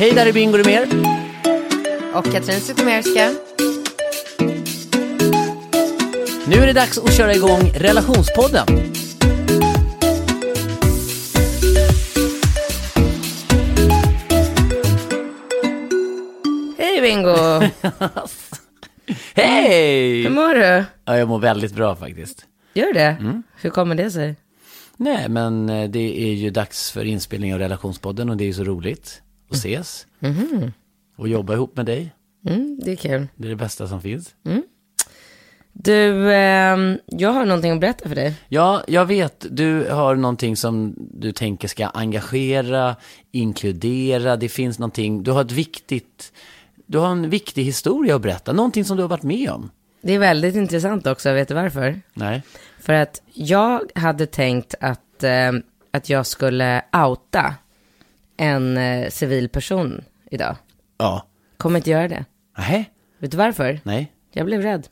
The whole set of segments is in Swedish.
Hej, där är Bingo Rimér. Och Katrin Zytomierska. Nu är det dags att köra igång Relationspodden. Hej Bingo! Hej! Hur mår du? Ja, jag mår väldigt bra faktiskt. Gör det? Mm. Hur kommer det sig? Nej, men eh, det är ju dags för inspelning av Relationspodden och det är ju så roligt att ses. Och jobba ihop med dig. Mm, det är kul. Det är det bästa som finns. Du, ehm, jag har någonting att berätta för dig. Ja, jag vet. Du har någonting som du tänker ska engagera, inkludera. Det finns någonting. Du har ett viktigt, du har en viktig historia att berätta. Någonting som du har varit med om. Det är väldigt intressant också, vet du varför? Nej. För att jag hade tänkt att, eh, att jag skulle outa en eh, civil person idag. Ja. Kommer inte göra det. Nej. Vet du varför? Nej. Jag blev rädd.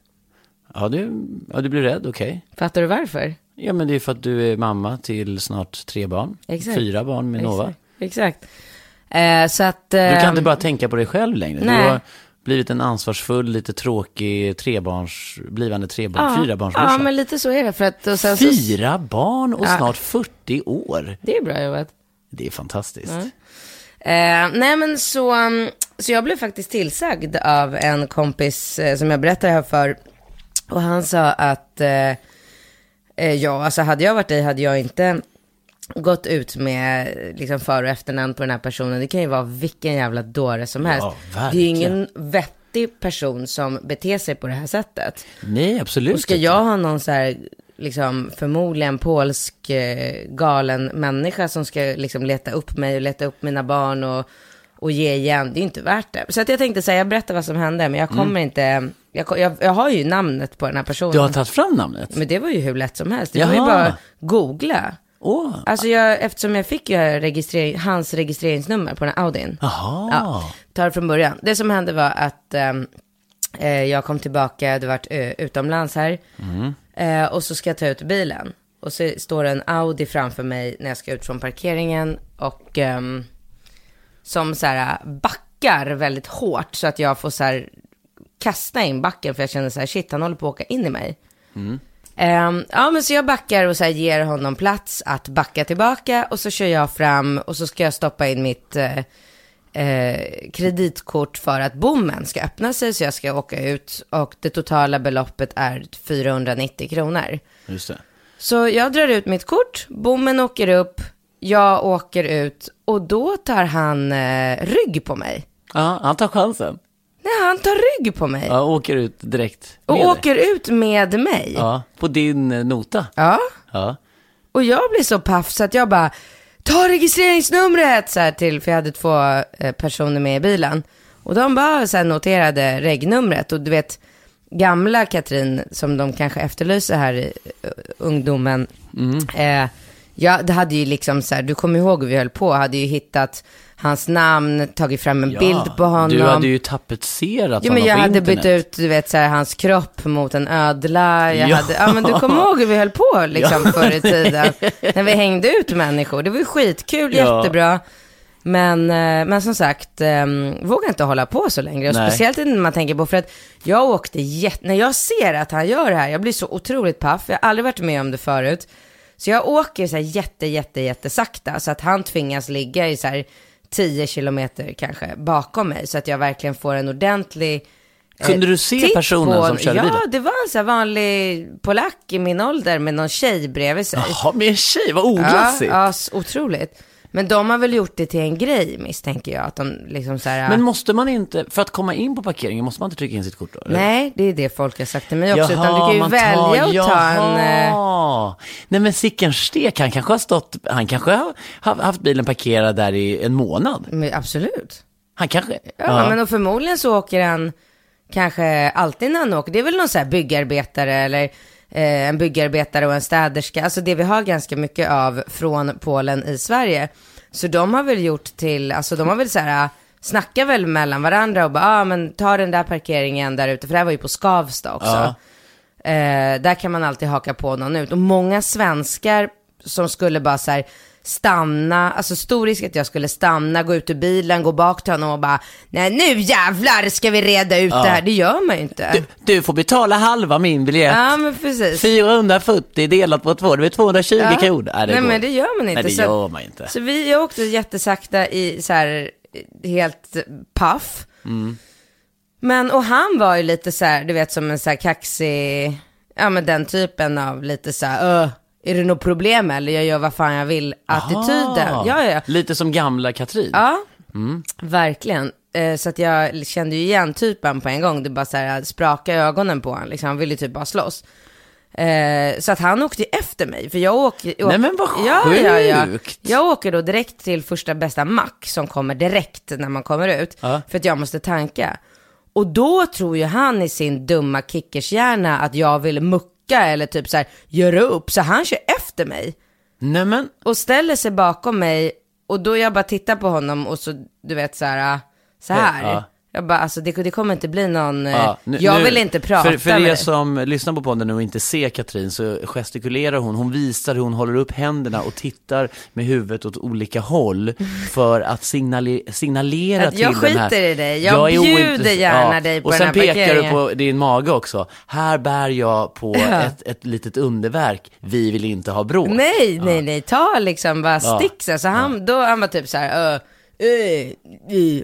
Ja, du, ja, du blir rädd, okej. Fattar du varför? Ja, men det är för att du är mamma till snart tre barn. Exakt. Fyra barn med Nova. Exakt. Exakt. Eh, så att... Du kan ehm, inte bara tänka på dig själv längre. nej. Du har blivit en ansvarsfull, lite tråkig trebarns, blivande trebarn, fyrabarnsmorsa. Ja, men lite så är det. För att, och sen så, Fyra barn och Ja. snart 40 år. det är bra jobbat. Det är fantastiskt. Eh, nej men så, um, så jag blev faktiskt tillsagd av en kompis eh, som jag berättade här för. Och han sa att, eh, eh, ja alltså hade jag varit dig hade jag inte gått ut med liksom för och efternamn på den här personen. Det kan ju vara vilken jävla dåre som helst. det är ju ingen vettig person som beter sig på det här sättet. Nej, absolut Och ska jag ha någon så här, liksom förmodligen polsk eh, galen människa som ska liksom leta upp mig och leta upp mina barn och, och ge igen, det är inte värt det. Så att jag tänkte säga, jag berättar vad som hände, men jag kommer inte, jag, jag, jag har ju namnet på den här personen. Mm. Du har tagit fram namnet? Men det var ju hur lätt som helst, det var ju bara googla. Åh, Alltså jag, eftersom jag fick ju registrering, hans registreringsnummer på den här Audin. jaha. Ja, tar från början. Det som hände var att ehm, eh, jag kom tillbaka, hade varit ö, utomlands här. Eh, och så ska jag ta ut bilen. Och så står det en Audi framför mig när jag ska ut från parkeringen. Och eh, som så här backar väldigt hårt så att jag får så här kasta in backen för jag känner så här shit han håller på att åka in i mig. Ehm, ja men så jag backar och så här ger honom plats att backa tillbaka och så kör jag fram och så ska jag stoppa in mitt eh, eh, kreditkort för att bommen ska öppna sig så jag ska åka ut och det totala beloppet är 490 kronor. Just det. Så jag drar ut mitt kort, bommen åker upp, jag åker ut och då tar han eh, rygg på mig. Ja, han tar chansen. Nej, han tar rygg på mig Ja, åker ut direkt och med dig. åker ut med mig. Ja, på din eh, nota. ja. Ja. Och jag blir så paff så att jag bara, ta registreringsnumret så här till, för jag hade två eh, personer med i bilen. Och de bara så här noterade regnumret och du vet, gamla Katrin som de kanske efterlyser här i eh, ungdomen. Eh, ja, det hade ju liksom så här, du kommer ihåg hur vi höll på, hade ju hittat hans namn, tagit fram en bild på honom. Du hade ju tapetserat Jo men honom jag på hade internet. bytt ut, du vet, så här, hans kropp mot en ödla. Jag Ja. hade, ja men du kommer ihåg hur vi höll på liksom förr i tiden. När vi hängde ut människor. Det var ju skitkul, Ja. jättebra. Men, eh, men som sagt, um, vågar inte hålla på så längre. Och Nej. speciellt när man tänker på, för att jag åkte jätte, när jag ser att han gör det här, jag blir så otroligt paff. Jag har aldrig varit med om det förut. Så jag åker så här jätte, jätte, jätte sakta så att han tvingas ligga i så här 10 kilometer kanske bakom mig. Så att jag verkligen får en ordentlig eh, Kunde du se titt personen på som körde ja, bilen? Ja, det var en sån här vanlig polack i min ålder med någon tjej bredvid sig. Jaha, med en tjej, vad oglassigt. Ja, ja, otroligt. Men de har väl gjort det till en grej misstänker jag. Att de liksom så här, Men måste man inte, för att komma in på parkeringen, måste man inte trycka in sitt kort då? eller? Nej, det är det folk har sagt till mig också. utan du kan ju välja att ta en... eh, Jaha. Nej men sicken stek, han kanske har stått, han kanske har haft bilen parkerad där i en månad. Men absolut. Han kanske, Ja, men och förmodligen så åker han kanske alltid när han åker. Det är väl någon så här byggarbetare eller en byggarbetare och en städerska. Alltså det vi har ganska mycket av från Polen i Sverige. Så de har väl gjort till, alltså de har väl så här, snackar väl mellan varandra och bara, ja ah, men ta den där parkeringen där ute, för det här var ju på Skavsta också. Ja. Eh, där kan man alltid haka på någon ut. Och många svenskar som skulle bara så här stanna, alltså stor risk att jag skulle stanna, gå ut ur bilen, gå bak till honom och bara, nej nu jävlar ska vi reda ut det här. Det gör man ju inte. du, du får betala halva min biljett. ja men precis. 440 delat på två, det blir 220 Ja. kronor. Nej, det nej går. men det gör man inte. Nej, det så, gör man inte. Så vi, jag åkte jättesakta i så här, helt paff. Mm. Men, och han var ju lite så här, du vet som en så här kaxig, ja men den typen av lite så här, "Öh, är det något problem eller jag gör vad fan jag vill attityden. Ja, ja. Lite som gamla Katrin. Ja, verkligen. Eh, Så att jag kände ju igen typen på en gång. Det bara så här spraka ögonen på honom. Liksom. Han ville typ bara slåss. Eh, så att han åkte efter mig. För jag åker... Nej, men vad ja, ja, ja. sjukt. Jag åker då direkt till första bästa mack som kommer direkt när man kommer ut. Ja. För att jag måste tanka. Och då tror ju han i sin dumma kickershjärna att jag vill mucka eller typ så här göra upp. Så han kör efter mig Nej men, och ställer sig bakom mig och då jag bara tittar på honom och så, du vet så här, så här. Ja. Jag bara, alltså det, det kommer inte bli någon, eh, Ja, nu- jag nu- vill inte prata För, för er som lyssnar på podden nu och inte ser Katrin så gestikulerar hon, hon visar hur hon håller upp händerna och tittar med huvudet åt olika håll för att signale, signalera Att till jag den här. skiter i dig. Jag är bjuder gärna dig på Och den sen här pekar du parkeringen. på din mage också. Här bär jag på Ja. ett, ett litet underverk. Vi vill inte ha bråk. Nej, nej, nej, ta liksom bara Ja. stick så, så han, då han var typ så här, uh,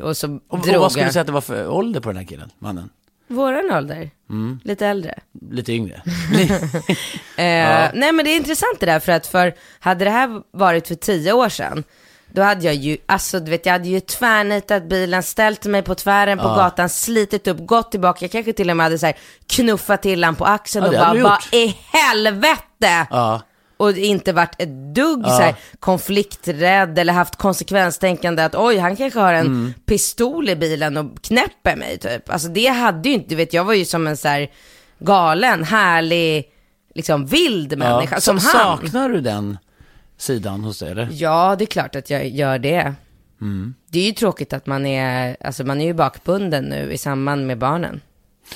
och så Och, och drog vad skulle du säga att det var för ålder på den här killen, mannen? Våran ålder, Mm. lite äldre. Lite yngre. Eh, Nej men det är intressant det där för att för hade det här varit för tio år sedan då hade jag ju, alltså du vet jag hade ju tvärnitat bilen, ställt mig på tvären på gatan, slitit upp, gått tillbaka, jag kanske till och med hade så här knuffat till han på axeln Ja, och bara, vad i helvete! Ja. Och inte varit ett dugg så här, konflikträdd eller haft konsekvenstänkande att oj, han kanske har en Mm. pistol i bilen och knäpper mig typ. Alltså det hade ju inte, du vet jag var ju som en så här galen, härlig, liksom vild människa. Som Så- han. Saknar du den sidan hos dig eller? Ja, det är klart att jag gör det. Mm. Det är ju tråkigt att man är, alltså man är ju bakbunden nu i samband med barnen.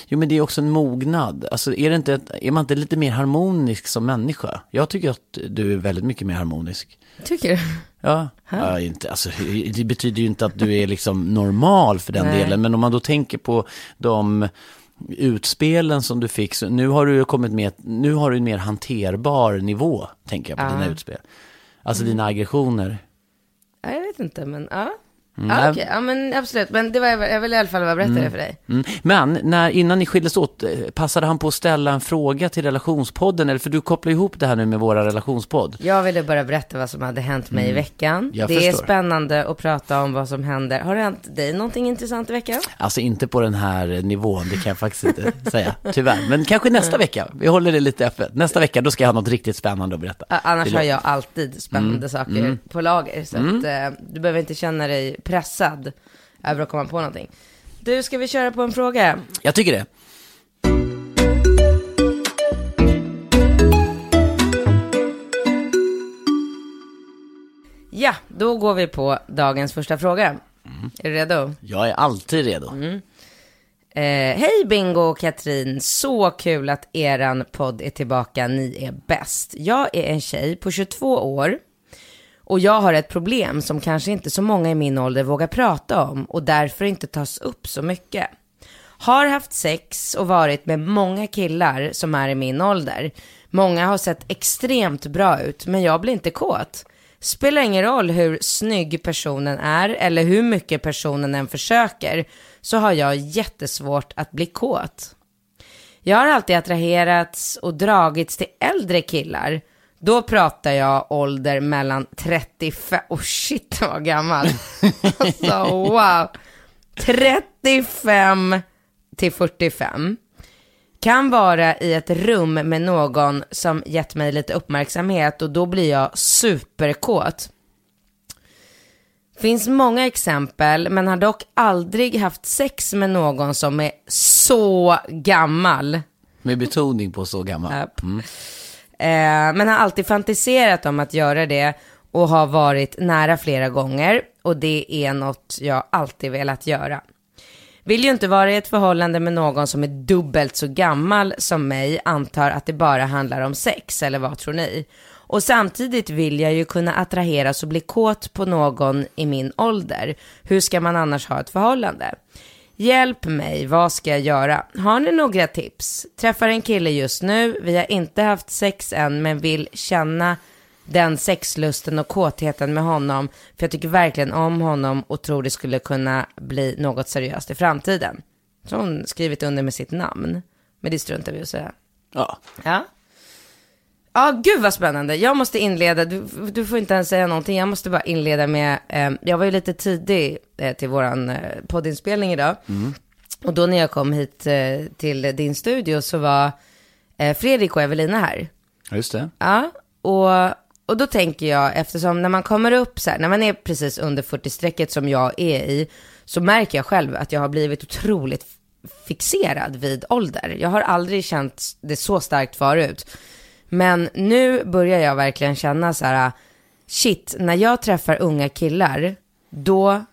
Jo men det är också en mognad. Alltså är, det inte ett, är man inte lite mer harmonisk som människa? Jag tycker att du är väldigt mycket mer harmonisk. Tycker du? Ja, ja inte, alltså, det betyder ju inte att du är liksom normal för den Nej. delen. Men om man då tänker på de utspelen som du fick, så nu har du kommit med, nu har du en mer hanterbar nivå, tänker jag på dina utspel. Alltså dina aggressioner. Ja, jag vet inte, men ja. Mm, Ja, nej. okej, ja men absolut. Men det var, jag vill i alla fall bara berätta det för dig. Mm. Men när, innan ni skildes åt, passade han på att ställa en fråga till relationspodden? Eller för du kopplar ihop det här nu med våra relationspodd. Jag ville bara berätta vad som hade hänt mig i veckan. Mm. Jag det är förstår. spännande att prata om vad som händer. Har det hänt dig någonting intressant i veckan? Alltså inte på den här nivån, det kan jag faktiskt inte säga, tyvärr. Men kanske nästa vecka, vi håller det lite öppet. Nästa vecka, då ska jag ha något riktigt spännande att berätta. Annars har jag alltid spännande saker på lager. Så att, eh, du behöver inte känna dig pressad över att komma på någonting. Du, ska vi köra på en fråga? Jag tycker det. Ja, då går vi på dagens första fråga. Är du redo? Jag är alltid redo. Eh, Hej Bingo och Katrin, så kul att eran podd är tillbaka, ni är bäst. Jag är en tjej på 22 år och jag har ett problem som kanske inte så många i min ålder vågar prata om och därför inte tas upp så mycket. Har haft sex och varit med många killar som är i min ålder. Många har sett extremt bra ut, men jag blir inte kåt. Spelar ingen roll hur snygg personen är eller hur mycket personen än försöker så har jag jättesvårt att bli kåt. Jag har alltid attraherats och dragits till äldre killar. Då pratar jag ålder mellan 35, oh shit vad gammal. alltså wow. 35 till 45. Kan vara i ett rum med någon som gett mig lite uppmärksamhet och då blir jag superkåt. Finns många exempel men har dock aldrig haft sex med någon som är så gammal. Med betoning på så gammal. Japp. Eh, men har alltid fantiserat om att göra det och har varit nära flera gånger och det är något jag alltid velat göra. Vill ju inte vara i ett förhållande med någon som är dubbelt så gammal som mig, antar att det bara handlar om sex, eller vad tror ni? Och samtidigt vill jag ju kunna attraheras och bli kåt på någon i min ålder. Hur ska man annars ha ett förhållande? Hjälp mig, vad ska jag göra? Har ni några tips? Träffar en kille just nu, vi har inte haft sex än men vill känna den sexlusten och kåtheten med honom. För jag tycker verkligen om honom och tror det skulle kunna bli något seriöst i framtiden. Så hon skrivit under med sitt namn. Men det struntar vi att säga. Ja. Ja. Ja, gud vad spännande. Jag måste inleda, du, du får inte ens säga någonting. Jag måste bara inleda med, eh, jag var ju lite tidig eh, till våran eh, poddinspelning idag. Och då när jag kom hit eh, till din studio så var eh, Fredrik och Evelina här. Just det. Ja, och, och då tänker jag, eftersom när man kommer upp så här, när man är precis under 40-strecket som jag är i, så märker jag själv att jag har blivit otroligt fixerad vid ålder. Jag har aldrig känt det så starkt förut. Men nu börjar jag verkligen känna så här, shit, när jag träffar unga killar, då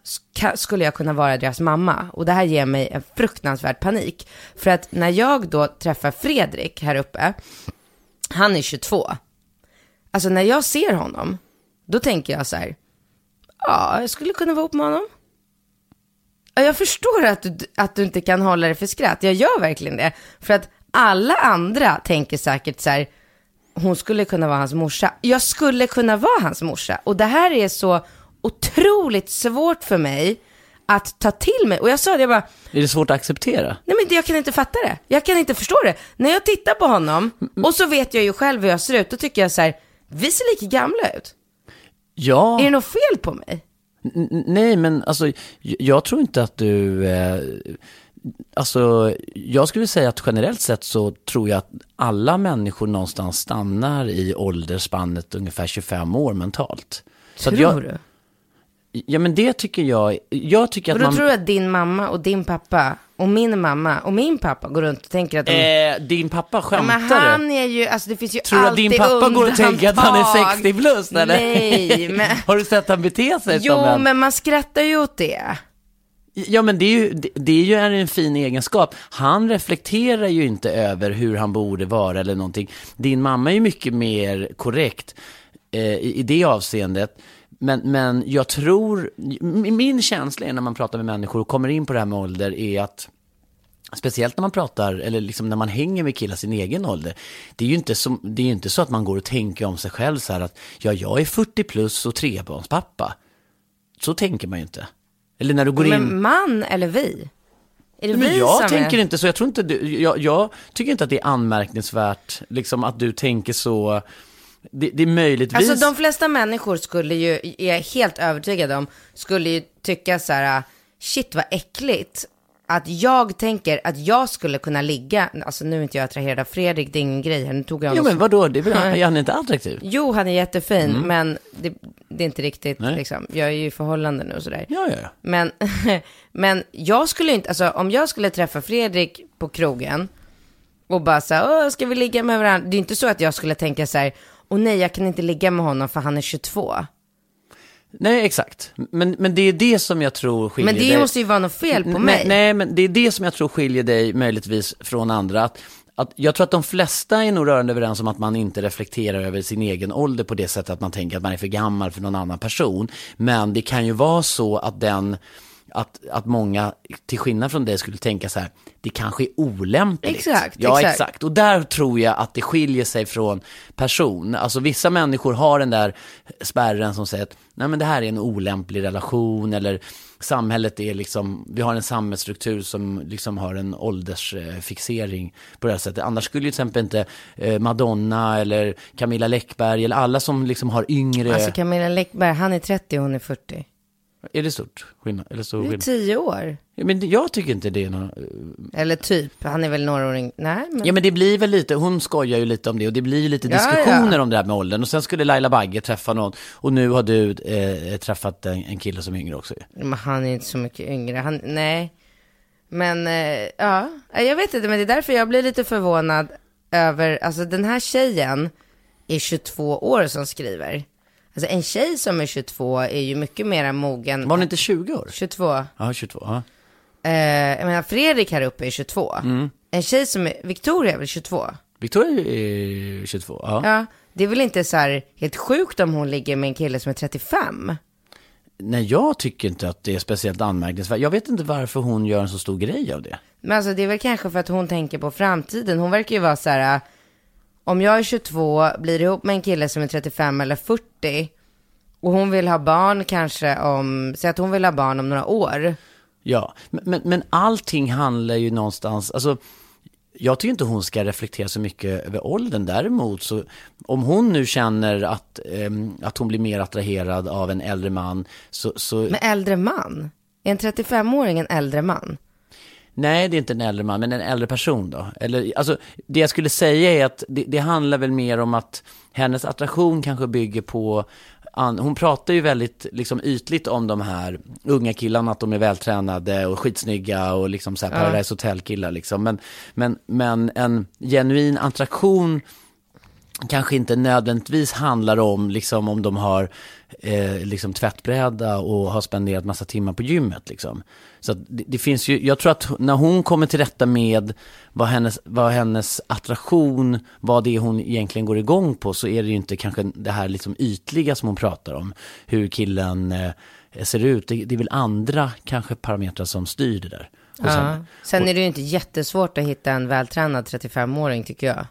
skulle jag kunna vara deras mamma. Och det här ger mig en fruktansvärd panik. För att när jag då träffar Fredrik här uppe, han är 22. Alltså när jag ser honom, då tänker jag så här, ja, jag skulle kunna vara ihop med honom. Jag förstår att du, att du inte kan hålla dig för skratt. Jag gör verkligen det. För att alla andra tänker säkert så här, hon skulle kunna vara hans morsa. Jag skulle kunna vara hans morsa. Och det här är så otroligt svårt för mig att ta till mig. Och jag sa det, jag bara, Är det svårt att acceptera? nej men jag kan inte fatta det. Jag kan inte förstå det. När jag tittar på honom, och så vet jag ju själv hur jag ser ut, då tycker jag så här, vi ser lika gamla ut. Ja. Är det något fel på mig? N- Nej, men alltså, jag tror inte att du... Eh, alltså, jag skulle säga att generellt sett så tror jag att alla människor någonstans stannar i åldersspannet ungefär 25 år mentalt. Så Tror jag, du? Ja, men det tycker jag. Jag tycker Och att då man... tror jag att din mamma och din pappa och min mamma och min pappa går runt och tänker att de... Eh, din pappa Ja, skämtar men han är ju, alltså det finns ju Tror du att din pappa går och tänker att han är undantag. 60 plus eller? Nej, men... Har du sett han bete sig Jo, en... men man skrattar ju åt det. Ja men det är ju, det, det är ju en fin egenskap. Han reflekterar ju inte över hur han borde vara eller någonting. Din mamma är ju mycket mer korrekt eh, i, i det avseendet. Men, men jag tror, min känsla är när man pratar med människor och kommer in på det här med ålder är att Speciellt när man pratar, eller liksom när man hänger med killar sin egen ålder. Det är ju inte, som, det är ju inte så att man går och tänker om sig själv så här att ja, jag är 40 plus och trebarnspappa. Så tänker man ju inte. Eller när du går in... Men man eller vi? Är det Men vi jag som tänker är... inte så, jag tror inte du, jag, jag tycker inte att det är anmärkningsvärt, liksom att du tänker så, det, det är möjligtvis, Alltså de flesta människor skulle ju, är jag helt övertygad om, skulle ju tycka så här, shit vad äckligt. Att jag tänker att jag skulle kunna ligga, alltså nu är inte jag attraherad av Fredrik, det är ingen grej här, nu tog jag jo honom men vadå, det är väl, är han inte attraktiv? Jo, han är jättefin, men det, det är inte riktigt, Nej. liksom, jag är ju i förhållande nu och sådär. Ja, ja, ja. Men, men jag skulle inte, alltså om jag skulle träffa Fredrik på krogen och bara så här, ska vi ligga med varandra? Det är inte så att jag skulle tänka så här, åh nej, jag kan inte ligga med honom för han är 22. Nej, exakt. Men, men det är det som jag tror skiljer Men det dig. måste ju vara något fel på nej, mig. Nej, men det är det som jag tror skiljer dig möjligtvis från andra. Att, att jag tror att de flesta är nog rörande överens om att man inte reflekterar över sin egen ålder på det sättet att man tänker att man är för gammal för någon annan person. Men det kan ju vara så att den att, att många, till skillnad från dig, skulle tänka så här, det kanske är olämpligt. Exakt, Ja, exakt. exakt. Och där tror jag att det skiljer sig från person. Alltså vissa människor har den där spärren som säger att, nej men det här är en olämplig relation, eller samhället är liksom, vi har en samhällsstruktur som liksom har en åldersfixering på det här sättet. Annars skulle ju till exempel inte eh, Madonna eller Camilla Läckberg eller alla som liksom har yngre, Alltså Camilla Läckberg, han är 30 och hon är 40. Är det stort skillnad? Eller stor Det är skillnad? 10 år. Men jag tycker inte det är någon... Eller typ, han är väl några år yngre. Nej, men... Ja men det blir väl lite, hon skojar ju lite om det och det blir ju lite Ja, diskussioner ja. om det här med åldern. Och sen skulle Laila Bagge träffa någon och nu har du eh, träffat en, en kille som är yngre också. Men han är inte så mycket yngre. Han, nej. Men eh, ja, jag vet inte, men det är därför jag blir lite förvånad över, alltså den här tjejen är 22 år som skriver. Alltså en tjej som är 22 är ju mycket mera mogen. Var hon inte 20 år? 22. Ja, 22. Ja. Eh, jag menar Fredrik här uppe är 22. Mm. En tjej som är, Victoria är väl 22? Victoria är 22. Ja. Ja, det är väl inte så här helt sjukt om hon ligger med en kille som är 35? Nej, jag tycker inte att det är speciellt anmärkningsvärt. Jag vet inte varför hon gör en så stor grej av det. Men alltså det är väl kanske för att hon tänker på framtiden. Hon verkar ju vara så här, om jag är 22, blir ihop med en kille som är 35 eller 40 och hon vill ha barn kanske om, säg att hon vill ha barn om några år. Ja, men, men, men allting handlar ju någonstans, alltså jag tycker inte hon ska reflektera så mycket över åldern. Däremot så, om hon nu känner att, ehm, att hon blir mer attraherad av en äldre man, så, så Men äldre man? Är en 35-åring en äldre man? Nej det är inte en äldre man, men en äldre person då. Eller, alltså, det jag skulle säga är att det, det handlar väl mer om att hennes attraktion kanske bygger på hon pratar ju väldigt liksom, ytligt om de här unga killarna, att de är vältränade och skitsnygga och liksom så här Paradise Hotel-killar liksom. Men, men, men en genuin attraktion kanske inte nödvändigtvis handlar om liksom om de har eh, liksom tvättbräda och har spenderat massa timmar på gymmet liksom. Så det, det finns ju, jag tror att när hon kommer till rätta med vad hennes, vad hennes attraktion, vad det är hon egentligen går igång på så är det ju inte kanske det här liksom ytliga som hon pratar om. Hur killen eh, ser ut, det, det är väl andra kanske parametrar som styr det där. hos henne. Ja. Sen är det ju inte jättesvårt att hitta en vältränad 35-åring tycker jag.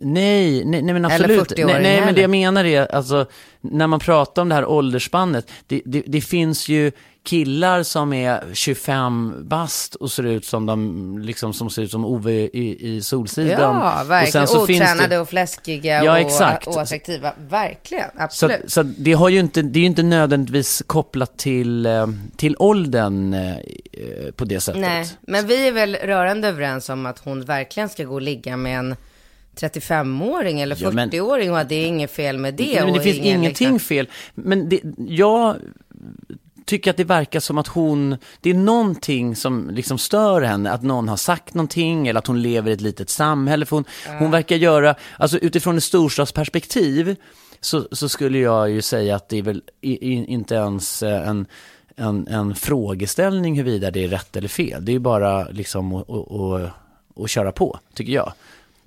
Nej, nej, nej men absolut. 40-åring nej, nej, men det jag menar är, alltså, när man pratar om det här åldersspannet, det, det, det finns ju killar som är 25 bast och ser ut som de, liksom som ser ut som Ove i, i Solsidan. Ja, verkligen. Och sen så finns Otränade det, och fläskiga Ja, och exakt. oattraktiva. Verkligen, så, absolut. så att det har ju inte, det är ju inte nödvändigtvis kopplat till, eh, till åldern eh, på det sättet. Nej, men vi är väl rörande överens om att hon verkligen ska gå och ligga med en 35-åring eller Ja, men- 40-åring och att det är inget fel med det. Men det och finns ingen, ingenting liksom- fel. Men det, jag tycker att det verkar som att hon, det är någonting som liksom stör henne, att någon har sagt någonting eller att hon lever i ett litet samhälle. För hon, hon verkar göra, alltså utifrån ett storstadsperspektiv så, så skulle jag ju säga att det är väl i, i, inte ens eh, en, en, en frågeställning huruvida det är rätt eller fel. Det är ju bara liksom att köra på, tycker jag.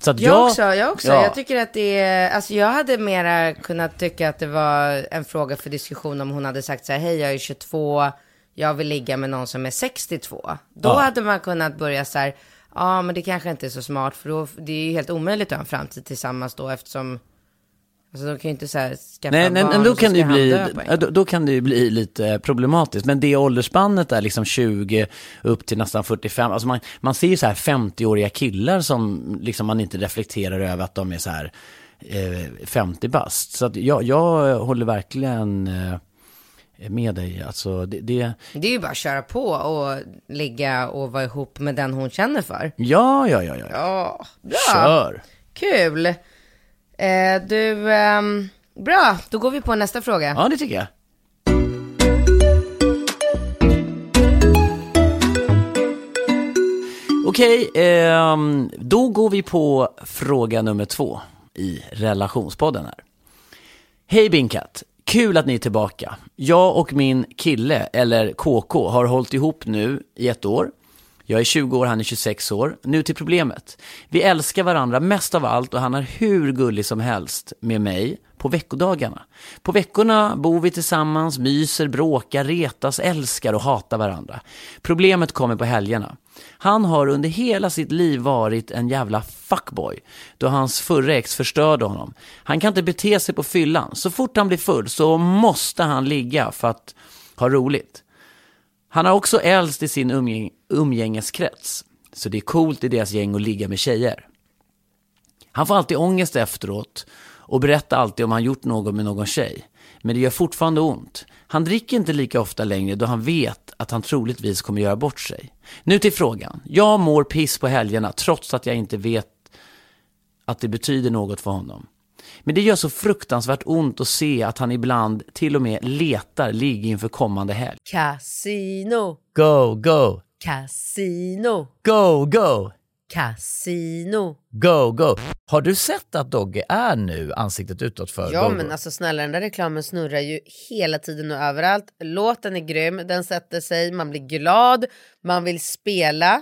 Så att Jag också, jag också. Ja. Jag tycker att det är, alltså jag hade mera kunnat tycka att det var en fråga för diskussion om hon hade sagt så här, hej jag är 22, jag vill ligga med någon som är 62. Då Ja. hade man kunnat börja så här, ja men det kanske inte är så smart för då, det är ju helt omöjligt att ha en framtid tillsammans då eftersom, alltså de kan ju inte så här skaffa Nej, nej, barn men då och så kan, det ju bli, då, då kan det ju bli lite eh, problematiskt. Men det åldersspannet är liksom 20 upp till nästan 45. Alltså man, man ser ju så här 50-åriga killar som liksom man inte reflekterar över att de är så här eh, 50 bast. Så att jag, jag håller verkligen eh, med dig. Alltså det, det, Det är ju bara att köra på och ligga och vara ihop med den hon känner för. ja, ja, ja, ja. Ja, bra. Kör! Kul. Eh, du, ehm, bra, då går vi på nästa fråga. Ja, det tycker jag. Okej, ehm, då går vi på fråga nummer två i relationspodden här. Hej Binkat! Kul att ni är tillbaka. Jag och min kille, eller KK, har hållit ihop nu i ett år. Jag är 20 år, han är 26 år. Nu till problemet. Vi älskar varandra mest av allt och han är hur gullig som helst med mig på veckodagarna. På veckorna bor vi tillsammans, myser, bråkar, retas, älskar och hatar varandra. Problemet kommer på helgerna. Han har under hela sitt liv varit en jävla fuckboy då hans förra ex förstörde honom. Han kan inte bete sig på fyllan. Så fort han blir full så måste han ligga för att ha roligt. Han är också äldst i sin umgäng umgängeskrets. Så det är coolt i deras gäng att ligga med tjejer. Han får alltid ångest efteråt och berättar alltid om han gjort något med någon tjej. Men det gör fortfarande ont. Han dricker inte lika ofta längre då han vet att han troligtvis kommer göra bort sig. Nu till frågan. Jag mår piss på helgerna trots att jag inte vet att det betyder något för honom. Men det gör så fruktansvärt ont att se att han ibland till och med letar ligg inför kommande helg. Casino, Go, go, casino, go, go, casino. go, go. Har du sett att Dogge är nu ansiktet utåt för Ja Go, men Go? alltså snälla den där reklamen snurrar ju hela tiden och överallt. Låten är grym, den sätter sig, man blir glad, man vill spela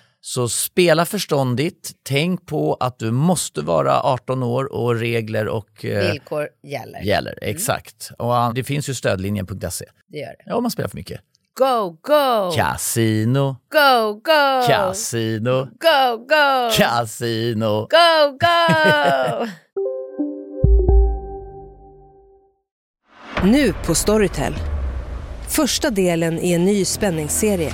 Så spela förståndigt, tänk på att du måste vara 18 år och regler och eh, Villkor gäller. gäller. Exakt. Och ah, det finns ju stödlinjen.se. Det gör det. Ja, om man spelar för mycket. Go, go! Casino, Go, go! casino, Go, go! casino. Go, go! Nu på Storytel. Första delen i en ny spänningsserie.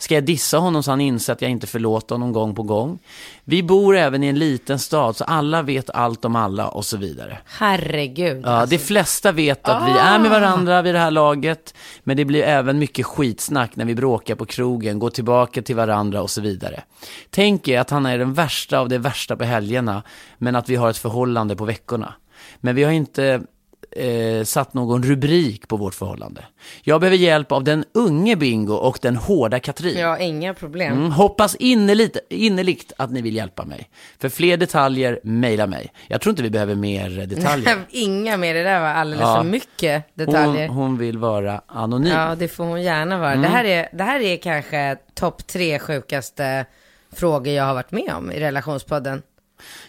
Ska jag dissa honom så han inser att jag inte förlåter honom gång på gång? Vi bor även i en liten stad så alla vet allt om alla och så vidare. Herregud. Ja, de flesta vet att vi är med varandra vid det här laget, men det blir även mycket skitsnack när vi bråkar på krogen, går tillbaka till varandra och så vidare. Tänk er att han är den värsta av det värsta på helgerna, men att vi har ett förhållande på veckorna. Men vi har inte eh, satt någon rubrik på vårt förhållande. Jag behöver hjälp av den unge Bingo och den hårda Katrin. Ja, inga problem. Mm, hoppas innerligt, innerligt att ni vill hjälpa mig. För fler detaljer, mejla mig. Jag tror inte vi behöver mer detaljer. Inga mer, det där var alldeles Ja. för mycket Hon, detaljer. hon vill vara anonym. Ja, det får hon gärna vara. Mm. Det, här är, det här är kanske topp tre sjukaste frågor jag har varit med om i relationspodden.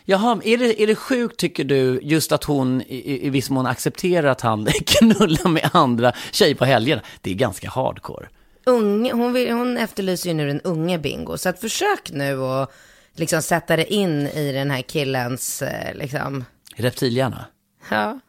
Jaha, är det, är det sjukt tycker du, just att hon i, i- viss mån accepterar att han knullar med andra tjejer på helgerna? Det är ganska hardcore. Ung, hon, vill, hon efterlyser ju nu den unge Bingo. Så att försök nu och liksom sätta det in i den här killens, eh, liksom, Reptilhjärna. ja.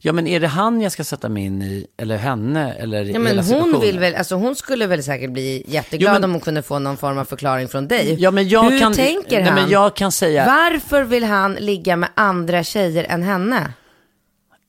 Ja, men är det han jag ska sätta mig in i, eller henne, eller Ja, hela men hon situationen? vill väl, alltså hon skulle väl säkert bli jätteglad Jo, men- om hon kunde få någon form av förklaring från dig. Ja, men jag Hur kan- tänker nej, han? men jag kan säga- Varför vill han ligga med andra tjejer än henne?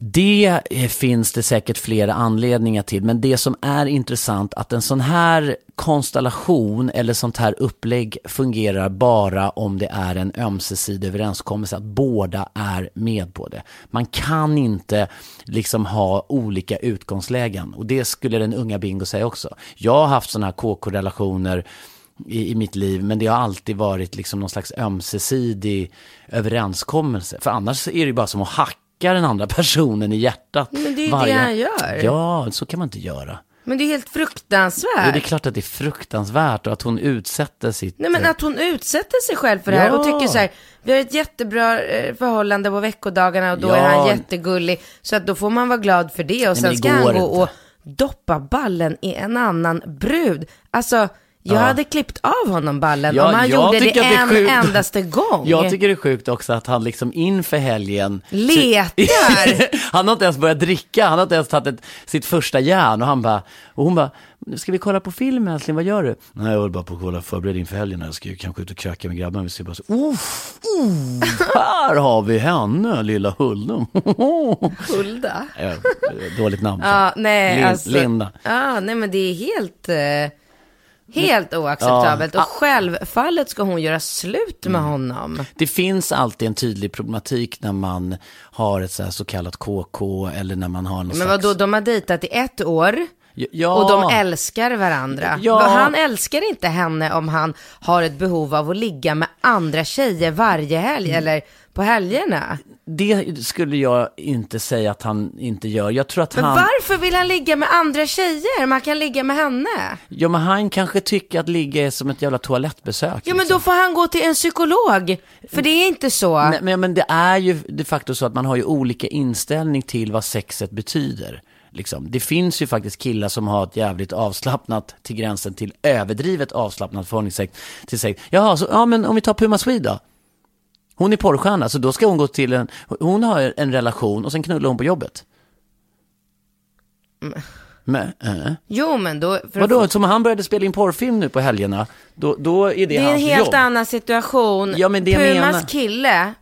Det eh, finns det säkert flera anledningar till, men det som är intressant att en sån här konstellation eller sånt här upplägg fungerar bara om det är en ömsesidig överenskommelse, att båda är med på det. Man kan inte liksom ha olika utgångslägen och det skulle den unga Bingo säga också. Jag har haft såna här KK-relationer i, i mitt liv, men det har alltid varit liksom någon slags ömsesidig överenskommelse. För annars är det ju bara som att hacka den andra personen i hjärtat. Men det är ju det han gör. Ja, så kan man inte göra. Men det är helt fruktansvärt. Ja, det är klart att det är fruktansvärt och att hon utsätter sitt... Nej men eh, att hon utsätter sig själv för det här Ja. och tycker så här, vi har ett jättebra eh, förhållande på veckodagarna och då är Ja. han jättegullig. Så att då får man vara glad för det och men sen ska han gå inte. och doppa ballen i en annan brud. Alltså, jag Ja. hade klippt av honom ballen Ja, om han gjorde det det en sjukt. endaste gång. Jag tycker det är sjukt också att han liksom inför helgen Letar. han har inte ens börjat dricka, han har inte ens tagit ett, sitt första järn och han bara, och hon bara, ska vi kolla på film älskling, vad gör du? Nej jag håller bara på att kolla förbered inför helgen, jag ska ju kanske ut och kröka med grabbarna, vi ser bara så, uff, uh, här har vi henne, lilla Hulda. Hulda. Ja, Dåligt namn. Ja, nej, Lin- alltså. Linda. Ja, nej men det är helt, eh, helt oacceptabelt. Ja. Och självfallet ska hon göra slut Mm. med honom. Det finns alltid en tydlig problematik när man har ett så, så kallat KK eller när man har någon Men slags... vadå, de har dejtat i ett år. Ja, Och de älskar varandra. Ja. Han älskar inte henne om han har ett behov av att ligga med andra tjejer varje helg eller på helgerna. det skulle jag inte säga att han inte gör. Jag tror att Men han... varför vill han ligga med andra tjejer? Man kan ligga med henne. Ja, men han kanske tycker att ligga är som ett jävla toalettbesök. Ja men liksom. då får han gå till en psykolog. För det är inte så. Nej, men, men det är ju de facto så att man har ju olika inställning till vad sexet betyder. Liksom. Det finns ju faktiskt killar som har ett jävligt avslappnat till gränsen till överdrivet avslappnat förhållningssätt till sex. Jaha, så, ja men om vi tar Puma Swede då? Hon är porrstjärna, så då ska hon gå till en, hon har en relation och sen knullar hon på jobbet. Men, äh. Jo men då... Vadå, som han började spela in porrfilm nu på helgerna, då, då är det, Det är en hans helt jobb. annan situation. Ja, men det Pumas menar- kille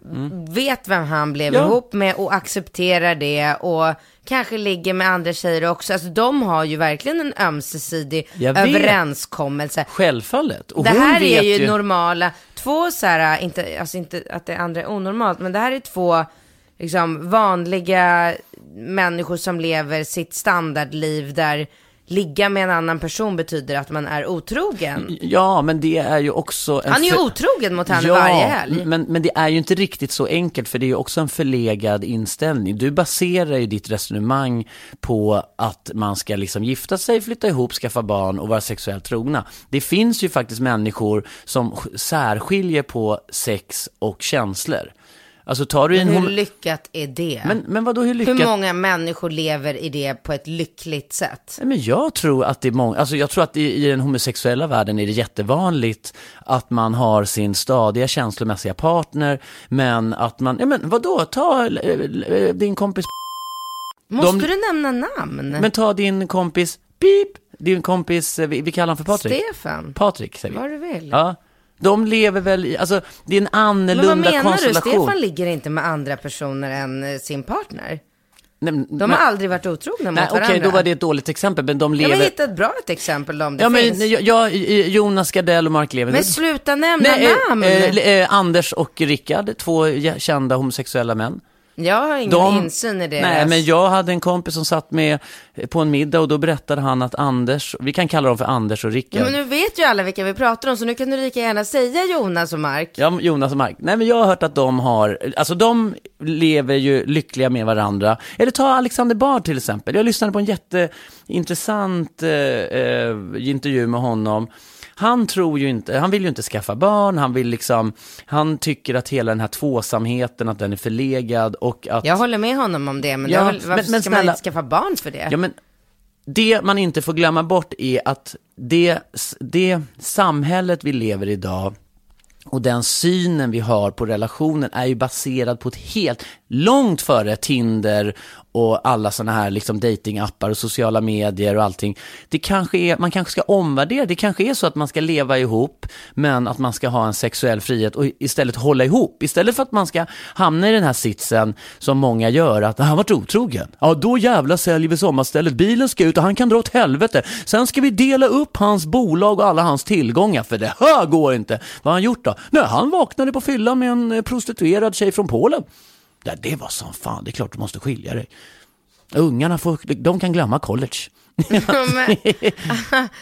vet vem han blev Ja. ihop med och accepterar det och kanske ligger med andra tjejer också. Alltså de har ju verkligen en ömsesidig överenskommelse. Självfallet. Och det här är vet ju, normala, två så här, inte, alltså inte att det andra är onormalt, men det här är två liksom vanliga människor som lever sitt standardliv där ligga med en annan person betyder att man är otrogen. Ja, men det är ju också... Han är ju för- otrogen mot henne ja, varje helg. Men, men det är ju inte riktigt så enkelt, för det är ju också en förlegad inställning. Du baserar ju ditt resonemang på att man ska liksom gifta sig, flytta ihop, skaffa barn och vara sexuellt trogna. Det finns ju faktiskt människor som särskiljer på sex och känslor. Alltså tar du en... Hur lyckat är det? men, men vadå, hur lyckat? Hur många människor lever i det på ett lyckligt sätt? Men jag tror att det är många, alltså jag tror att i, i den homosexuella världen är det jättevanligt att man har sin stadiga känslomässiga partner, men att man, ja men vadå, ta eh, eh, din kompis, Måste De- du nämna namn? men ta din kompis, pip, din kompis, eh, vi, vi kallar honom för Patrik. Stefan? Patrik säger vi. Vad du vill. Ja, de lever väl i, alltså det är en Men vad annorlunda menar du? konstellation. Stefan ligger inte med andra personer än eh, sin partner. Nej, men- De men- har aldrig varit otrogna mot Nej, okej, varandra. då var det ett dåligt exempel, men de lever... men hitta ett bra ett exempel om det ja, finns. men jag, jag, Jonas Gardell och Mark Levengood. Men sluta nämna Nej, eh, namn. eh, eh, Anders och Rickard, två kända homosexuella män. Jag har ingen De- insyn i deras... Nej, men jag hade en kompis som satt med på en middag och då berättade han att Anders, vi kan kalla dem för Anders och Rickard. Men nu vet ju alla vilka vi pratar om, så nu kan du lika gärna säga Jonas och Mark. Ja, Jonas och Mark. Nej, men jag har hört att de har, alltså de lever ju lyckliga med varandra. Eller ta Alexander Bard till exempel. Jag lyssnade på en jätteintressant eh, eh, intervju med honom. Han tror ju inte, han vill ju inte skaffa barn, han vill liksom, han tycker att hela den här tvåsamheten, att den är förlegad och att... Jag håller med honom om det, men, Ja, väl, varför men- men ska man snälla- inte skaffa barn för det? Ja, men det man inte får glömma bort är att det, det samhället vi lever i idag och den synen vi har på relationen är ju baserad på ett helt, långt före Tinder och alla sådana här liksom datingappar och sociala medier och allting. Det kanske är, man kanske ska omvärdera, det kanske är så att man ska leva ihop, men att man ska ha en sexuell frihet och istället hålla ihop. Istället för att man ska hamna i den här sitsen som många gör, att han varit otrogen. Ja, då jävla säljer vi sommarstället, bilen ska ut och han kan dra åt helvete. Sen ska vi dela upp hans bolag och alla hans tillgångar, för det här går inte. Vad har han gjort då? Nej, han vaknade på fyllan med en eh, prostituerad tjej från Polen. Ja, det var som fan, det är klart du måste skilja dig. Ungarna får, de kan glömma college.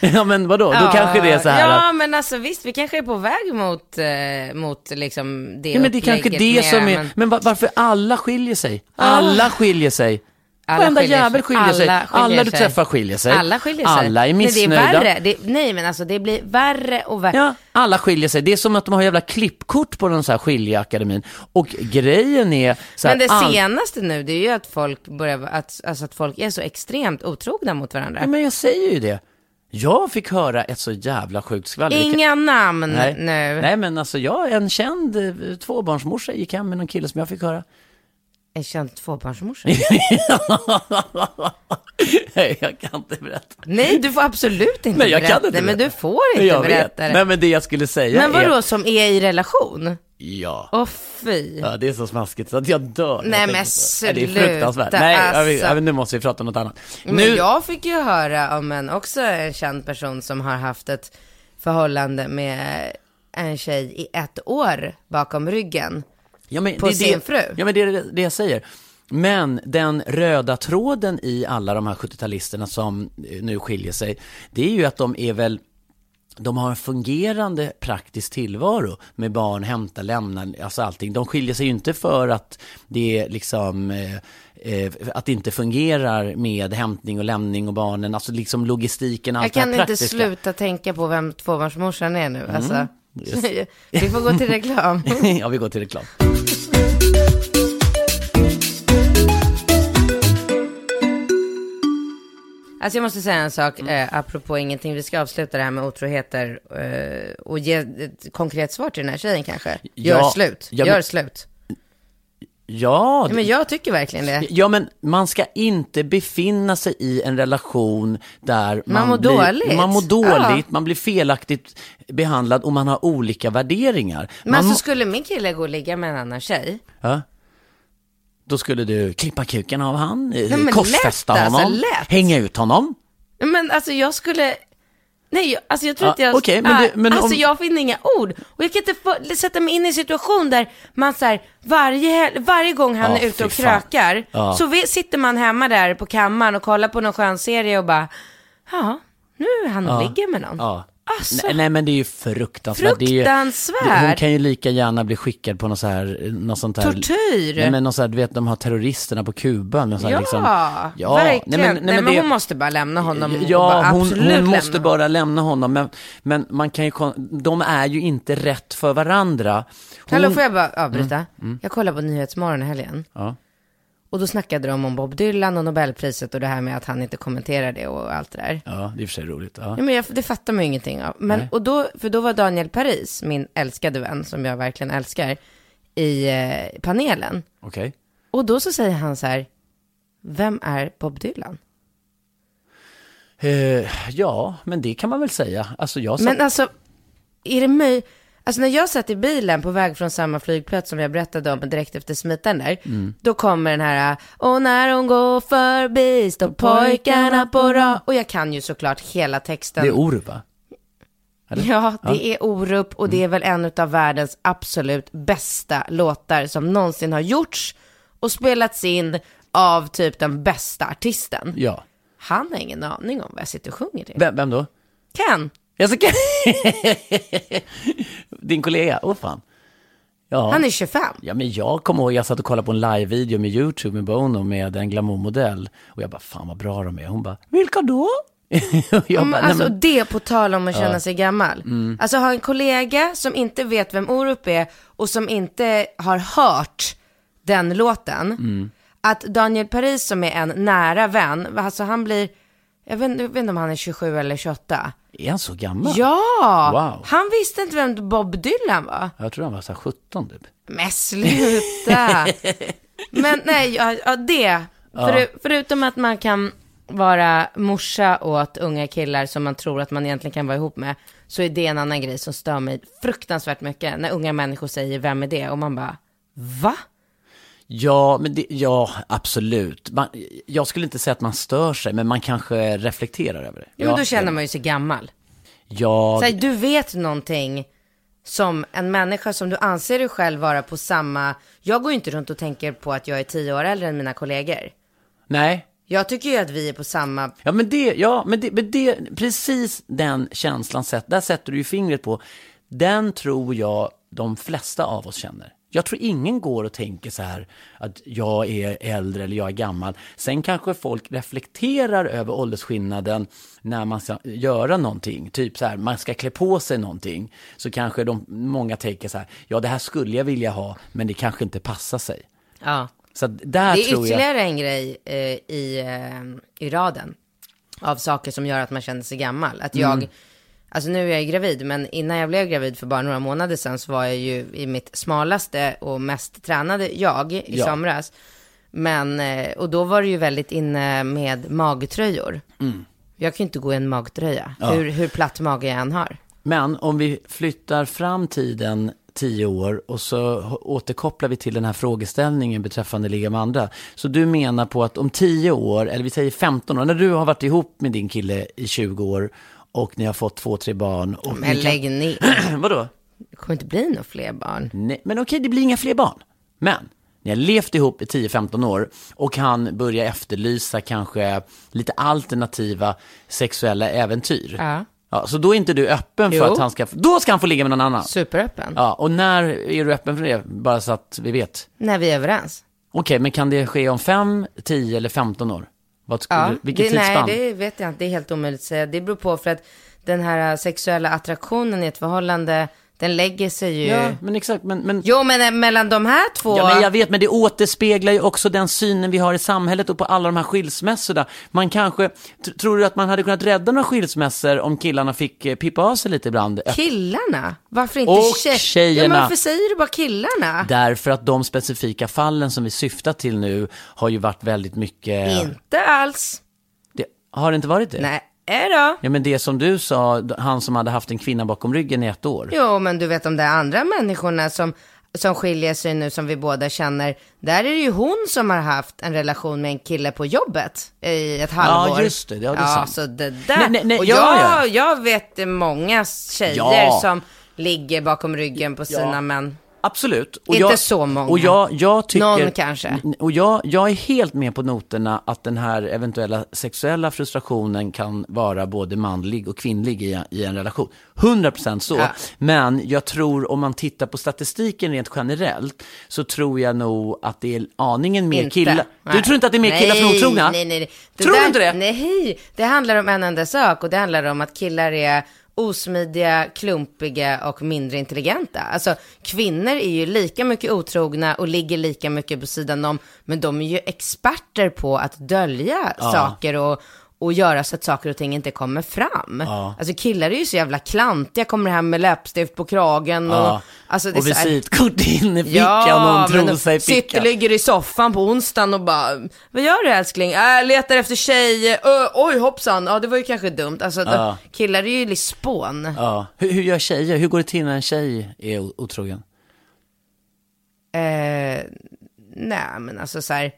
ja men vadå, då kanske det är så här Ja, att, men alltså visst, vi kanske är på väg mot, eh, mot liksom det ja, men det är kanske det mer, som är, men- men va- varför alla skiljer sig? Alla skiljer sig. Alla Varenda sig. jävel skiljer sig. Alla skiljer Alla du sig. träffar skiljer sig. Alla skiljer sig. Alla är missnöjda. det är värre. Det, nej, men alltså det blir värre och värre. Ja, alla skiljer sig. Det är som att de har jävla klippkort på den så här skiljeakademin. Och grejen är så här, Men det all- senaste nu, det är ju att folk börjar, att, alltså att folk är så extremt otrogna mot varandra. Ja, men jag säger ju det. Jag fick höra ett så jävla sjukt skvaller. Inga namn Nej. nu. Nej, men alltså jag, en känd eh, tvåbarnsmorsa gick hem med någon kille som jag fick höra. En känd tvåbarnsmorsa. Nej, jag kan inte berätta. Nej, du får absolut inte Nej, jag berätta. kan inte Nej, men du får inte jag berätta vet. det. Nej, men det jag skulle säga Men vadå, är... som är i relation? Ja. Åh fy. Ja, det är så smaskigt så att jag dör. Nej, jag men på det. Är sluta, fruktansvärt. Nej, alltså. jag nu måste vi prata om något annat. Men nu... jag fick ju höra om en, också en känd person som har haft ett förhållande med en tjej i ett år bakom ryggen. Ja, men på det är sin det, fru. Ja, men det är det jag säger. Men den röda tråden i alla de här 70-talisterna som eh, nu skiljer sig, det är ju att de är väl de har en fungerande praktisk tillvaro med barn, hämta, lämna, alltså allting. De skiljer sig ju inte för att det är liksom eh, eh, att det inte fungerar med hämtning och lämning och barnen, alltså liksom logistiken, allt Jag det här kan inte praktiska. sluta tänka på vem tvåbarnsmorsan är nu. Mm. Alltså. Vi får gå till reklam. ja, vi går till reklam. Alltså jag måste säga en sak, Mm. eh, apropå ingenting, vi ska avsluta det här med otroheter eh, och ge ett konkret svar till den här tjejen kanske. Gör Ja, slut, gör men- slut. Ja, Ja, men jag tycker verkligen det. Ja, men man ska inte befinna sig i en relation där man, mår blir, dåligt. Man mår dåligt, Ja. man blir felaktigt behandlad och man har olika värderingar. Men man, alltså skulle min kille gå och ligga med en annan tjej, ja? Då skulle du klippa kuken av han, eh, men korsfästa lätt, alltså, honom, lätt. hänga ut honom. men alltså jag skulle, nej alltså jag tror Ja, att jag, okej, men du- men alltså om- jag finner inga ord. Och jag kan inte få, sätta mig in i en situation där man så här, varje, varje gång han Ja, är ute och krökar, Ja. så vi, sitter man hemma där på kammaren och kollar på någon skön serie och bara, ja, nu är han och ligger med någon. Ja. Alltså. Nej, nej men det är ju fruktansvärt. Det är ju, Fruktansvärt. hon kan ju lika gärna bli skickad på något så här, något sånt här. Tortyr. Nej men något så här, du vet de har terroristerna på Kuba. något så här, Ja, liksom, verkligen. Nej, men, det- hon måste bara lämna honom. och bara Ja, hon, hon lämna måste honom. bara lämna honom. Men, men man kan ju, de är ju inte rätt för varandra. Hon, Hallå, får jag bara avbryta? Mm, Jag kollade på Nyhetsmorgon i helgen. Ja. Och då snackade de om Bob Dylan och Nobelpriset och det här med att han inte kommenterar det och allt det där. Ja, det är i och för sig roligt. Ja. Ja, men jag, det fattar man ju ingenting av. Men, och då, för då var Daniel Paris, min älskade vän, som jag verkligen älskar, i eh, panelen. Okej. Och då så säger han så här, vem är Bob Dylan? Eh, ja, men det kan man väl säga. Alltså jag sa... Men alltså, är det möjligt? Alltså när jag satt i bilen på väg från samma flygplats som jag berättade om direkt efter smiten där, Mm. då kommer den här, och när hon går förbi står pojkarna på rad. Och jag kan ju såklart hela texten. det är Orup va? Ja, det är Orup och Mm. det är väl en av världens absolut bästa låtar som någonsin har gjorts och spelats in av typ den bästa artisten. Ja. Han har ingen aning om vad jag sitter och sjunger till. Vem, vem då? Ken, Jag ska... Din kollega? Åh fan. Ja. han är 25. Ja, men jag kommer ihåg, jag satt och kollade på en live-video med YouTube med Bono med en glamourmodell. Och jag bara, fan vad bra de är. Hon bara, vilka då? Jag bara, alltså men, det på tal om att känna sig gammal. Mm. Alltså ha en kollega som inte vet vem Orup är och som inte har hört den låten. Mm. Att Daniel Paris som är en nära vän, alltså han blir, jag vet, jag vet inte om han är 27 eller 28. är han så gammal? Ja! Wow. Han visste inte vem Bob Dylan var. Jag tror han var så här 17 typ. Men sluta! Men nej, ja, ja det. Föru, förutom att man kan vara morsa åt unga killar som man tror att man egentligen kan vara ihop med, så är det en annan grej som stör mig fruktansvärt mycket. När unga människor säger, vem är det? Och man bara, va? Ja, men det, ja, absolut. Man, jag skulle inte säga att man stör sig, men man kanske reflekterar över det. Ja, men då känner man ju sig gammal. Ja, Säg, du vet någonting som en människa som du anser dig själv vara på samma... Jag går ju inte runt och tänker på att jag är tio år äldre än mina kollegor. nej. Jag tycker ju att vi är på samma... Ja, men det, ja, men det, men det, precis den känslan, där sätter du ju fingret på. Den tror jag de flesta av oss känner. Jag tror ingen går och tänker så här att jag är äldre eller jag är gammal. Sen kanske folk reflekterar över åldersskillnaden när man ska göra någonting. Typ så här, man ska klä på sig någonting. Så kanske de, många tänker så här, ja det här skulle jag vilja ha, men det kanske inte passar sig. Ja. Så där Det är tror jag... ytterligare en grej eh, i, eh, i raden av saker som gör att man känner sig gammal. Att jag, Mm. Alltså nu är jag ju gravid, men innan jag blev gravid för bara några månader sedan så var jag ju i mitt smalaste och mest tränade jag i Ja. somras. Men, eh, och då var det ju väldigt inne med magtröjor. Jag kan ju inte gå i en magtröja, Mm. Ja. hur, hur platt mage jag än har. Men om vi flyttar fram tiden tio år och så återkopplar vi till den här frågeställningen beträffande ligga med andra. Så du menar på att om tio år, eller vi säger 15 år, när du har varit ihop med din kille i 20 år och ni har fått två, tre barn. Och Men kan... lägg ner, Vadå? det kommer inte bli några fler barn. Nej, men okej, det blir inga fler barn. Men ni har levt ihop i 10-15 år och han börjar efterlysa kanske lite alternativa sexuella äventyr. Ja. Ja, så då är inte du öppen för Jo. att han ska, då ska han få ligga med någon annan? Superöppen, Ja, och när är du öppen för det? Bara så att vi vet. när vi är överens. Okej, men kan det ske om 5, 10 eller 15 år? Vad skulle, Ja, vilket det, nej, tidsspann? det vet jag inte. Det är helt omöjligt att säga. Det beror på för att den här sexuella attraktionen i ett förhållande, den lägger sig ju... Ja, men exakt, men, men Jo, men eh, mellan de här två... Ja, men jag vet, men det återspeglar ju också den synen vi har i samhället och på alla de här skilsmässorna. Man kanske, tror du att man hade kunnat rädda några skilsmässor om killarna fick eh, pippa av sig lite ibland? Killarna? Varför inte Och Ja, tjejerna. men varför säger du bara killarna? Därför att de specifika fallen som vi syftar till nu har ju varit väldigt mycket... Inte alls. Det, har det inte varit det? Nej, är då. Ja, men det som du sa, han som hade haft en kvinna bakom ryggen i ett år. Jo, men du vet de där andra människorna som, som skiljer sig nu som vi båda känner. Där är det ju hon som har haft en relation med en kille på jobbet i ett halvår. just det. Ja, det är ja, sant. så det där. Nej, nej, nej, och ja, jag, jag vet många tjejer Ja. som ligger bakom ryggen på sina män. Absolut. Och Inte jag, så många. Och jag, jag tycker, Någon kanske. Och jag, jag är helt med på noterna att den här eventuella sexuella frustrationen kan vara både manlig och kvinnlig i, i en relation. 100% så. Ja. Men jag tror om man tittar på statistiken rent generellt så tror jag nog att det är aningen mer killar. Du tror inte att det är mer killar som Nej, otrogna? Nej, nej, nej. Tror du inte det? Nej, det handlar om en enda sak och det handlar om att killar är osmidiga, klumpiga och mindre intelligenta. Alltså kvinnor är ju lika mycket otrogna och ligger lika mycket på sidan om, men de är ju experter på att dölja saker och, och göra så att saker och ting inte kommer fram. Alltså killar är ju så jävla klantiga, kommer hem med läppstift på kragen och... Ja. Alltså, och visitkort in i fickan och en trosa i sitter, fickan. ligger i soffan på onsdagen och bara, vad gör du älskling? Äh, letar efter tjej, Ö, oj hoppsan, ja det var ju kanske dumt. Alltså Ja. killar är ju spån. Ja. Hur, hur gör tjejer? Hur går det till när en tjej är otrogen? Eh, nej men alltså så här,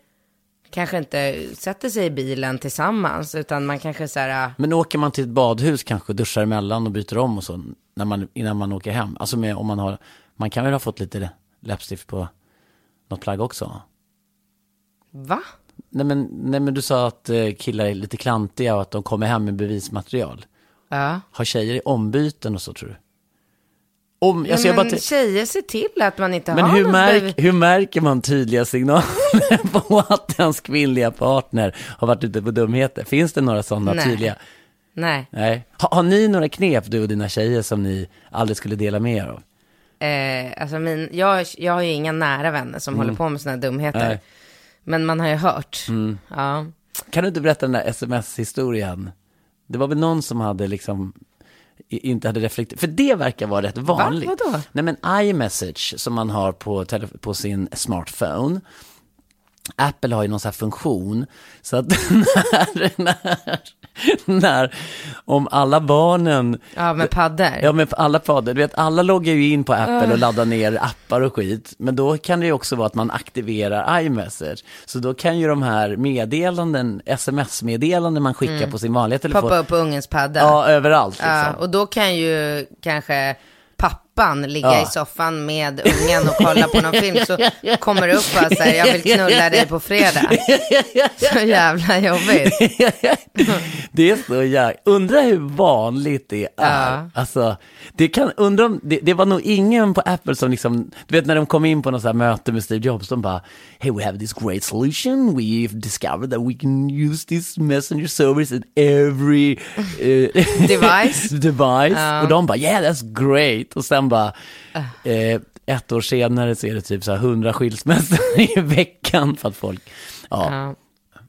kanske inte sätter sig i bilen tillsammans, utan man kanske så här, äh, Men åker man till ett badhus kanske, duschar emellan och byter om och så när man, innan man åker hem? Alltså med, om man har, man kan väl ha fått lite läppstift på något plagg också? va? Nej men, nej men du sa att eh, killar är lite klantiga och att de kommer hem med bevismaterial. Ja. Har tjejer ombyten och så tror du? Om, Ja, alltså men bara tjejer ser till att man inte men har hur, något märk, hur märker man tydliga signaler på att ens kvinnliga partner har varit ute på dumheter? Finns det några sådana Nej. tydliga? Nej, Nej. Har, har ni några knep, du och dina tjejer, som ni aldrig skulle dela med er av? eh, alltså min, jag, jag har ju inga nära vänner som håller på med sådana dumheter. Mm. Nej. Men man har ju hört. Ja. Kan du inte berätta den där sms-historien? Det var väl någon som hade liksom inte hade reflekterat, för det verkar vara rätt vanligt. Vadå? Nej men iMessage som man har på, på sin smartphone, Apple har ju någon sån här funktion, så att när, när, när, om alla barnen Ja, med paddor. Ja, men alla fader, du vet, alla loggar ju in på Apple och laddar ner appar och skit. Men då kan det ju också vara att man aktiverar iMessage. Så då kan ju de här meddelanden, sms-meddelanden man skickar på sin vanliga telefon. Poppa upp på ungens padda. Ja, överallt liksom. Ja, och då kan ju kanske pappa pappan ligga Ja. i soffan med ungen och kolla på någon film så kommer det upp så här, jag vill knulla dig på fredag. Så jävla jobbigt. det är så jävla... Undrar hur vanligt det är. Ja. Alltså, det, kan, undra om, det, det var nog ingen på Apple som liksom, du vet när de kom in på något så här möte med Steve Jobs, de bara, hey we have this great solution, we've discovered that we can use this messenger service in every eh, Device. device. Ja. Och de bara, yeah that's great. Och sen bara, eh, ett år senare så är det typ så här hundra skilsmässor i veckan för att folk, ja. Ja.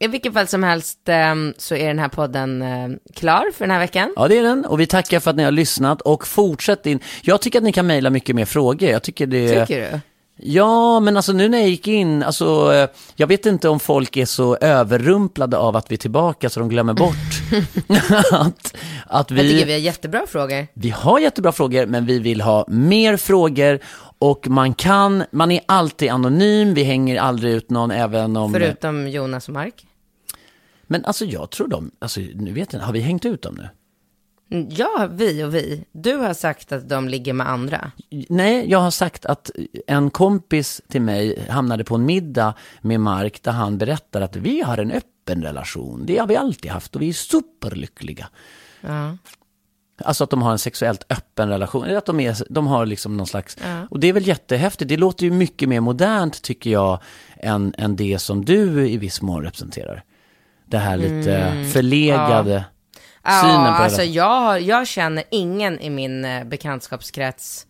I vilket fall som helst ehm, så är den här podden eh, klar för den här veckan. Ja, det är den. Och vi tackar för att ni har lyssnat och fortsätt in. Jag tycker att ni kan mejla mycket mer frågor. Jag tycker det... Tycker du? Ja, men alltså nu när jag gick in, alltså eh, jag vet inte om folk är så överrumplade av att vi är tillbaka så de glömmer bort att, att Jag tycker vi, vi har jättebra frågor. vi har jättebra frågor, men vi vill ha mer frågor och man kan, man är alltid anonym, vi hänger aldrig ut någon även om... Förutom Jonas och Mark. Men alltså jag tror de, alltså nu vet jag har vi hängt ut dem nu? Mm, Ja, vi och vi. Du har sagt att de ligger med andra. Nej, jag har sagt att en kompis till mig hamnade på en middag med Mark där han berättar att vi har en öppen relation. Det har vi alltid haft och vi är superlyckliga. Ja. Alltså att de har en sexuellt öppen relation. Eller att de, är, de har liksom någon slags... Och det är väl jättehäftigt. Det låter ju mycket mer modernt tycker jag än, än det som du i viss mån representerar. Det här lite förlegade Ja, synen på alltså det. jag, har- jag känner ingen i min eh, bekantskapskrets.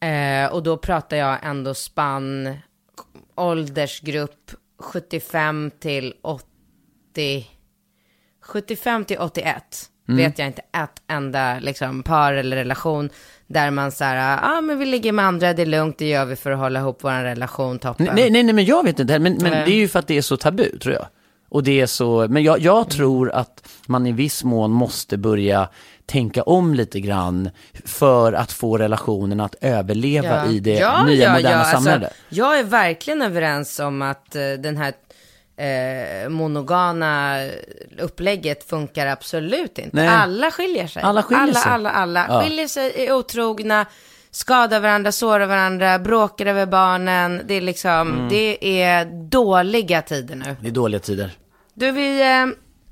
Eh, och då pratar jag ändå spann, åldersgrupp 75 till 80, 75 till 81. Mm. Vet jag inte ett enda liksom, par eller relation där man så här, ja ah, men vi ligger med andra, det är lugnt, det gör vi för att hålla ihop vår relation toppen. Nej, nej, nej, men jag vet inte. Men, men Nej. det är ju för att det är så tabu, tror jag. Och det är så, men jag, jag tror att man i viss mån måste börja tänka om lite grann för att få relationen att överleva i det nya moderna samhället. Alltså, jag är verkligen överens om att eh, den här eh, monogana upplägget funkar absolut inte. Nej. Alla skiljer sig. Alla skiljer alla, sig. Alla, alla, Ja. Skiljer sig, är otrogna, skadar varandra, sårar varandra, bråkar över barnen. Det är liksom, Mm. det är dåliga tider nu. Det är dåliga tider. Du, vi, eh,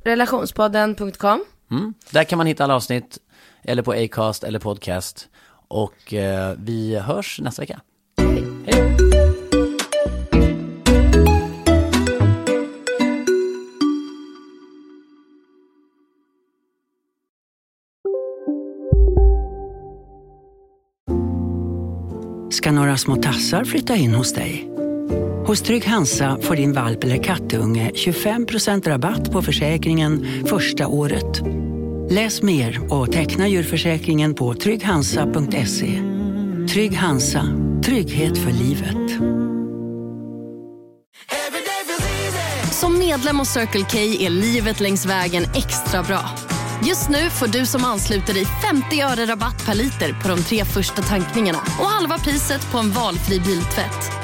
relationspodden.com. Mm. Där kan man hitta alla avsnitt, eller på Acast eller podcast. Och eh, vi hörs nästa vecka. Hej. ska några små tassar flytta in hos dig. Hos Trygg Hansa får din valp eller kattunge 25% rabatt på försäkringen första året. Läs mer och teckna djurförsäkringen på trygghansa.se. Trygg Hansa, trygghet för livet. Som medlem hos Circle K är livet längs vägen extra bra. Just nu får du som ansluter dig 50 öre rabatt per liter på de tre första tankningarna och halva priset på en valfri biltvätt.